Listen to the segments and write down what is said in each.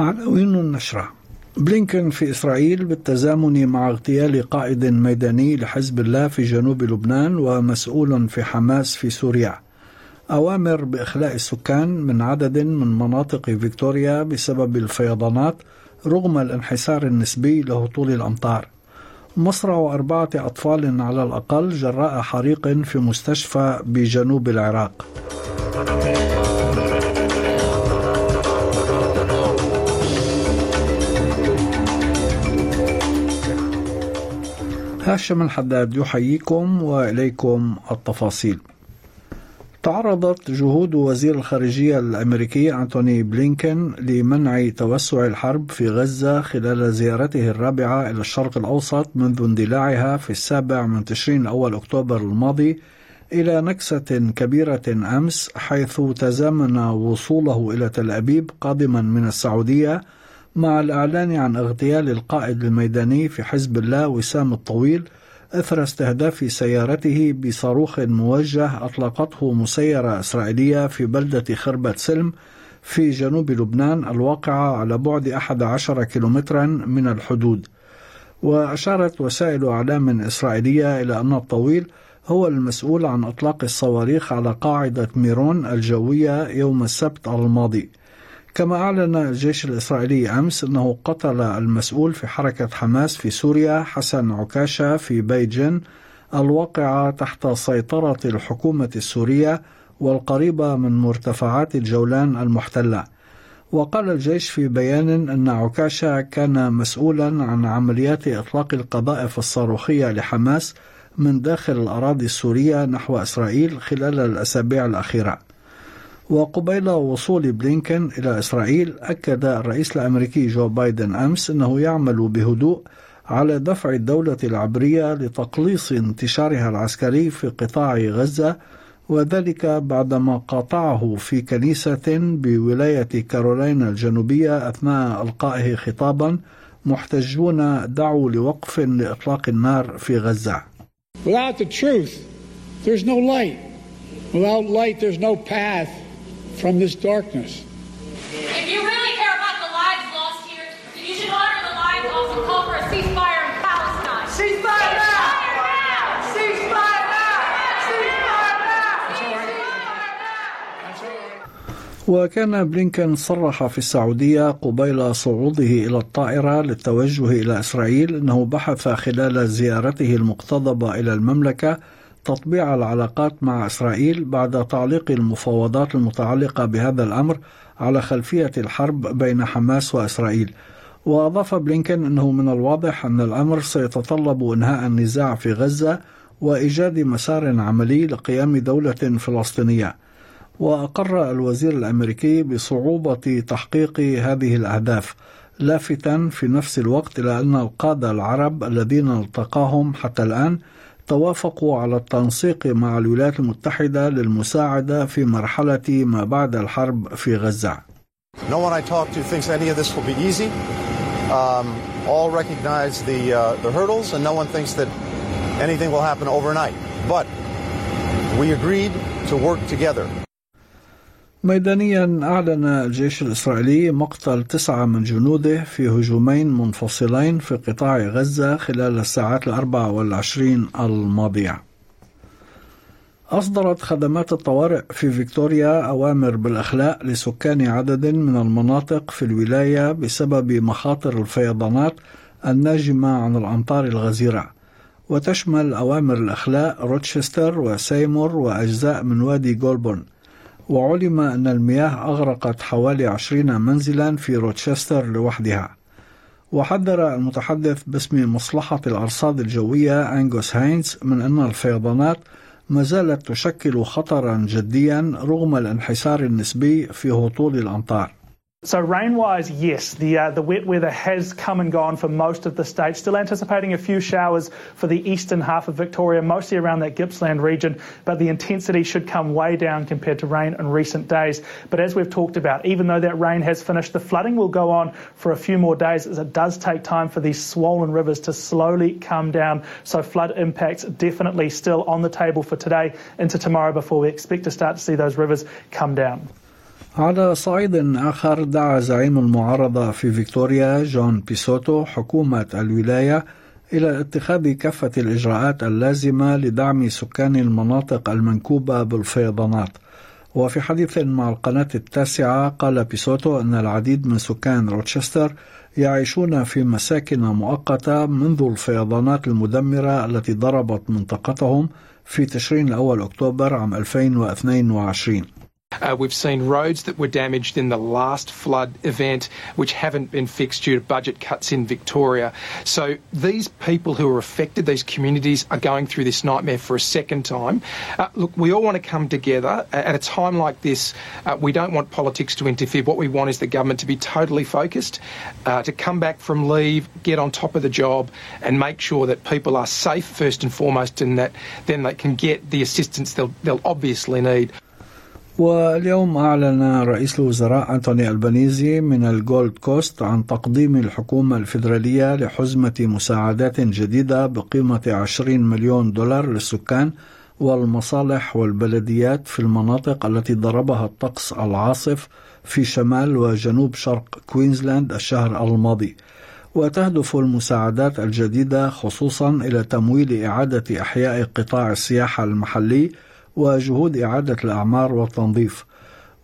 عناوين النشرة. بلينكن في إسرائيل بالتزامن مع اغتيال قائد ميداني لحزب الله في جنوب لبنان ومسؤول في حماس في سوريا. أوامر بإخلاء السكان من عدد من مناطق فيكتوريا بسبب الفيضانات رغم الانحسار النسبي لهطول الأمطار. مصرع أربعة أطفال على الأقل جراء حريق في مستشفى بجنوب العراق. هاشم الحداد يحييكم وإليكم التفاصيل. تعرضت جهود وزير الخارجية الأمريكي أنتوني بلينكن لمنع توسع الحرب في غزة خلال زيارته الرابعة إلى الشرق الأوسط منذ اندلاعها في السابع من تشرين أول أكتوبر الماضي إلى نكسة كبيرة أمس حيث تزامن وصوله إلى تل أبيب قادما من السعودية مع الإعلان عن اغتيال القائد الميداني في حزب الله وسام الطويل أثر استهداف سيارته بصاروخ موجه أطلقته مسيرة إسرائيلية في بلدة خربة سلم في جنوب لبنان الواقعة على بعد 11 كيلومترا من الحدود. وأشارت وسائل أعلام إسرائيلية إلى أن الطويل هو المسؤول عن إطلاق الصواريخ على قاعدة ميرون الجوية يوم السبت الماضي. كما أعلن الجيش الإسرائيلي أمس أنه قتل المسؤول في حركة حماس في سوريا حسن عكاشة في بيجن الواقعة تحت سيطرة الحكومة السورية والقريبة من مرتفعات الجولان المحتلة. وقال الجيش في بيان أن عكاشة كان مسؤولا عن عمليات إطلاق القذائف الصاروخية لحماس من داخل الأراضي السورية نحو إسرائيل خلال الأسابيع الأخيرة. وقبيل وصول بلينكن إلى إسرائيل أكد الرئيس الأمريكي جو بايدن أمس أنه يعمل بهدوء على دفع الدولة العبرية لتقليص انتشارها العسكري في قطاع غزة وذلك بعدما قاطعه في كنيسة بولاية كارولينا الجنوبية أثناء إلقائه خطابا محتجون دعوا لوقف لإطلاق النار في غزة. Without the truth, there's no light. Without light, there's no path from this darkness. If you really care about the lives lost here, then you should honor the lives lost and call for a ceasefire in Palestine. Ceasefire now! Ceasefire now! Ceasefire now! وكان بلينكن صرح في السعودية قبيل صعوده إلى الطائرة للتوجه إلى إسرائيل أنه بحث خلال زيارته المقتضبة إلى المملكة تطبيع العلاقات مع إسرائيل بعد تعليق المفاوضات المتعلقة بهذا الأمر على خلفية الحرب بين حماس وإسرائيل. وأضاف بلينكن أنه من الواضح أن الأمر سيتطلب إنهاء النزاع في غزة وإيجاد مسار عملي لقيام دولة فلسطينية. وأقر الوزير الأمريكي بصعوبة تحقيق هذه الأهداف لافتا في نفس الوقت إلى أن القادة العرب الذين التقاهم حتى الآن توافقوا على التنسيق مع الولايات المتحدة للمساعدة في مرحلة ما بعد الحرب في غزة. No one I talk to thinks any of this will be easy. Um, all recognize the uh, the hurdles, and no one thinks that anything will happen overnight. But we agreed to work together. ميدانيا أعلن الجيش الإسرائيلي مقتل تسعة من جنوده في هجومين منفصلين في قطاع غزة خلال الساعات الأربع والعشرين الماضية. أصدرت خدمات الطوارئ في فيكتوريا أوامر بالإخلاء لسكان عدد من المناطق في الولاية بسبب مخاطر الفيضانات الناجمة عن الأمطار الغزيرة. وتشمل أوامر الإخلاء روتشستر وسيمور وأجزاء من وادي جولبون. وعلم أن المياه أغرقت حوالي عشرين منزلا في روتشستر لوحدها. وحذر المتحدث باسم مصلحة الأرصاد الجوية أنجوس هاينز من أن الفيضانات ما زالت تشكل خطرا جديا رغم الانحسار النسبي في هطول الأمطار. So rain-wise, yes, the uh, the wet weather has come and gone for most of the state. Still anticipating a few showers for the eastern half of Victoria, mostly around that Gippsland region, but the intensity should come way down compared to rain in recent days. But as we've talked about, even though that rain has finished, the flooding will go on for a few more days as it does take time for these swollen rivers to slowly come down. So flood impacts definitely still on the table for today into tomorrow before we expect to start to see those rivers come down. على صعيد آخر دعا زعيم المعارضة في فيكتوريا جون بيسوتو حكومة الولاية إلى اتخاذ كافة الإجراءات اللازمة لدعم سكان المناطق المنكوبة بالفيضانات. وفي حديث مع القناة التاسعة قال بيسوتو أن العديد من سكان روتشستر يعيشون في مساكن مؤقتة منذ الفيضانات المدمرة التي ضربت منطقتهم في تشرين الأول أكتوبر عام 2022 Uh, we've seen roads that were damaged in the last flood event, which haven't been fixed due to budget cuts in Victoria. So these people who are affected, these communities, are going through this nightmare for a second time. Uh, look, we all want to come together at a time like this. Uh, we don't want politics to interfere. What we want is the government to be totally focused, uh, to come back from leave, get on top of the job, and make sure that people are safe first and foremost, and that then they can get the assistance they'll, they'll obviously need. واليوم أعلن رئيس الوزراء أنتوني ألبانيزي من الجولد كوست عن تقديم الحكومة الفيدرالية لحزمة مساعدات جديدة بقيمة 20 مليون دولار للسكان والمصالح والبلديات في المناطق التي ضربها الطقس العاصف في شمال وجنوب شرق كوينزلاند الشهر الماضي. وتهدف المساعدات الجديدة خصوصا إلى تمويل إعادة إحياء قطاع السياحة المحلي وجهود إعادة الأعمار والتنظيف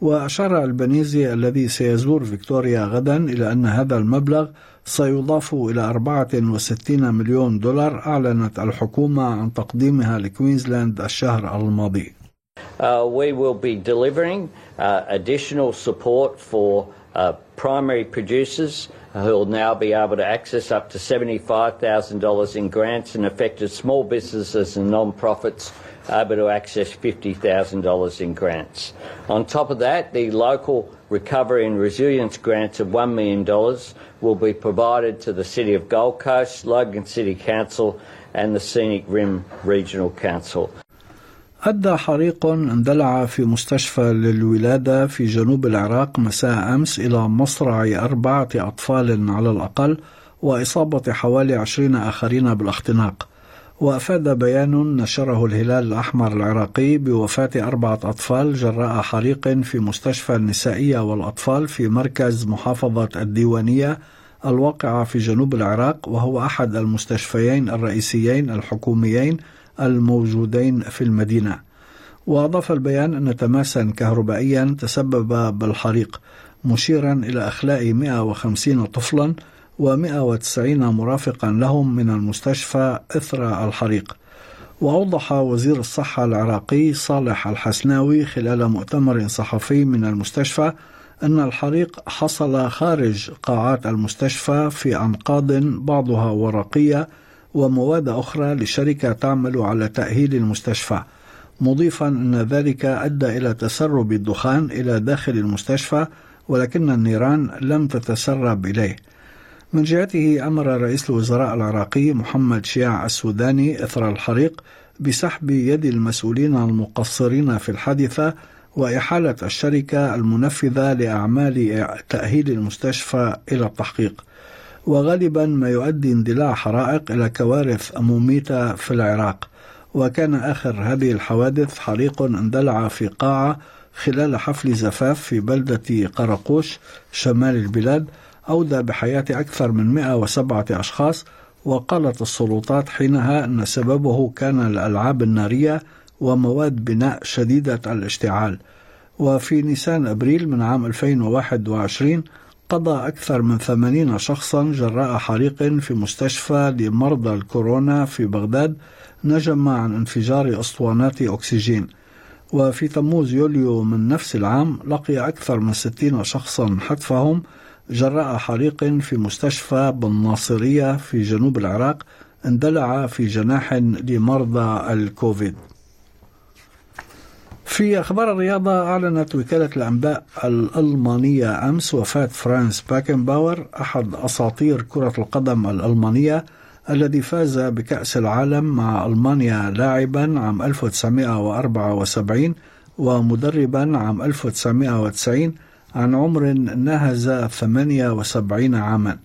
وأشار البنيزي الذي سيزور فيكتوريا غدا إلى أن هذا المبلغ سيضاف إلى 64 مليون دولار أعلنت الحكومة عن تقديمها لكوينزلاند الشهر الماضي. Uh, we will be delivering uh, additional support for uh, primary producers who will now be able to access up to $75,000 in grants and affected small businesses and non-profits able to access $50,000 in grants. On top of that, the local recovery and resilience grants of $1 million will be provided to the City of Gold Coast, Logan City Council and the Scenic Rim Regional Council. أدى حريق اندلع في مستشفى للولادة في جنوب العراق مساء أمس إلى مصرع أربعة أطفال على الأقل وإصابة حوالي عشرين آخرين بالاختناق. وأفاد بيان نشره الهلال الأحمر العراقي بوفاة أربعة أطفال جراء حريق في مستشفى النسائية والأطفال في مركز محافظة الديوانية الواقعة في جنوب العراق وهو أحد المستشفيين الرئيسيين الحكوميين الموجودين في المدينة. وأضاف البيان أن تماسا كهربائيا تسبب بالحريق مشيرا إلى إخلاء 150 طفلا و190 مرافقا لهم من المستشفى إثر الحريق. وأوضح وزير الصحة العراقي صالح الحسناوي خلال مؤتمر صحفي من المستشفى أن الحريق حصل خارج قاعات المستشفى في أنقاض بعضها ورقية ومواد أخرى لشركة تعمل على تأهيل المستشفى. مضيفا أن ذلك أدى إلى تسرب الدخان إلى داخل المستشفى ولكن النيران لم تتسرب إليه. من جهته أمر رئيس الوزراء العراقي محمد شياع السوداني إثر الحريق بسحب يد المسؤولين المقصرين في الحادثة وإحالة الشركة المنفذة لأعمال تأهيل المستشفى إلى التحقيق. وغالبا ما يؤدي اندلاع حرائق إلى كوارث مميتة في العراق. وكان آخر هذه الحوادث حريق اندلع في قاعة خلال حفل زفاف في بلدة قرقوش شمال البلاد أودى بحياة أكثر من 107 أشخاص. وقالت السلطات حينها أن سببه كان الألعاب النارية ومواد بناء شديدة الاشتعال. وفي نيسان أبريل من عام 2021 قضى أكثر من 80 شخصا جراء حريق في مستشفى لمرضى الكورونا في بغداد نجم عن انفجار أسطوانات أكسجين. وفي تموز يوليو من نفس العام لقي أكثر من 60 شخصا حتفهم جراء حريق في مستشفى بالناصرية في جنوب العراق اندلع في جناح لمرضى الكوفيد. في أخبار الرياضة أعلنت وكالة الأنباء الألمانية أمس وفاة فرانس باكنباور أحد أساطير كرة القدم الألمانية الذي فاز بكأس العالم مع ألمانيا لاعبا عام 1974 ومدربا عام 1990 عن عمر ناهز 78 عاما.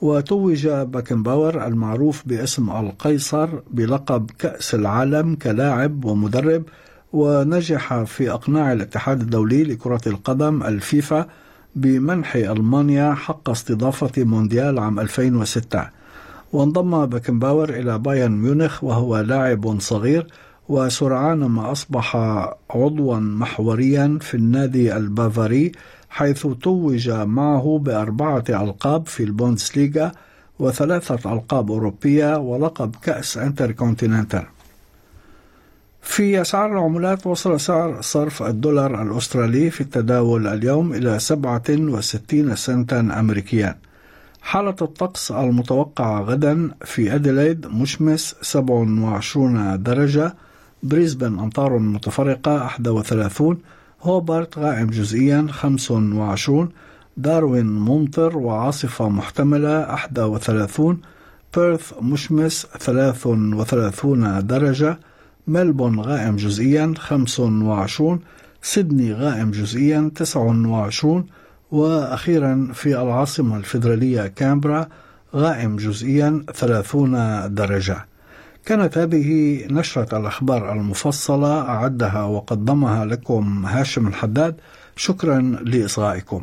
وتوج باكنباور المعروف باسم القيصر بلقب كأس العالم كلاعب ومدرب ونجح في إقناع الاتحاد الدولي لكرة القدم الفيفا بمنح ألمانيا حق استضافة مونديال عام 2006 وانضم بكنباور إلى بايرن ميونخ وهو لاعب صغير وسرعان ما أصبح عضوا محوريا في النادي البافاري حيث توج معه بأربعة ألقاب في البوندسليغا وثلاثة ألقاب أوروبية ولقب كأس إنتركونتيننتال. في أسعار العملات وصل سعر صرف الدولار الأسترالي في التداول اليوم إلى 67 سنتا أمريكيا. حالة الطقس المتوقعة غدا في أديلايد مشمس 27 درجة بريسبن أمطار متفرقة 31 هوبارت غائم جزئيا 25 داروين ممطر وعاصفة محتملة 31 بيرث مشمس 33 درجة ملبون غائم جزئيا 25 سيدني غائم جزئيا 29 وأخيرا في العاصمة الفيدرالية كامبرا غائم جزئيا 30 درجة. كانت هذه نشرة الأخبار المفصلة أعدها وقدمها لكم هاشم الحداد. شكرا لإصغائكم.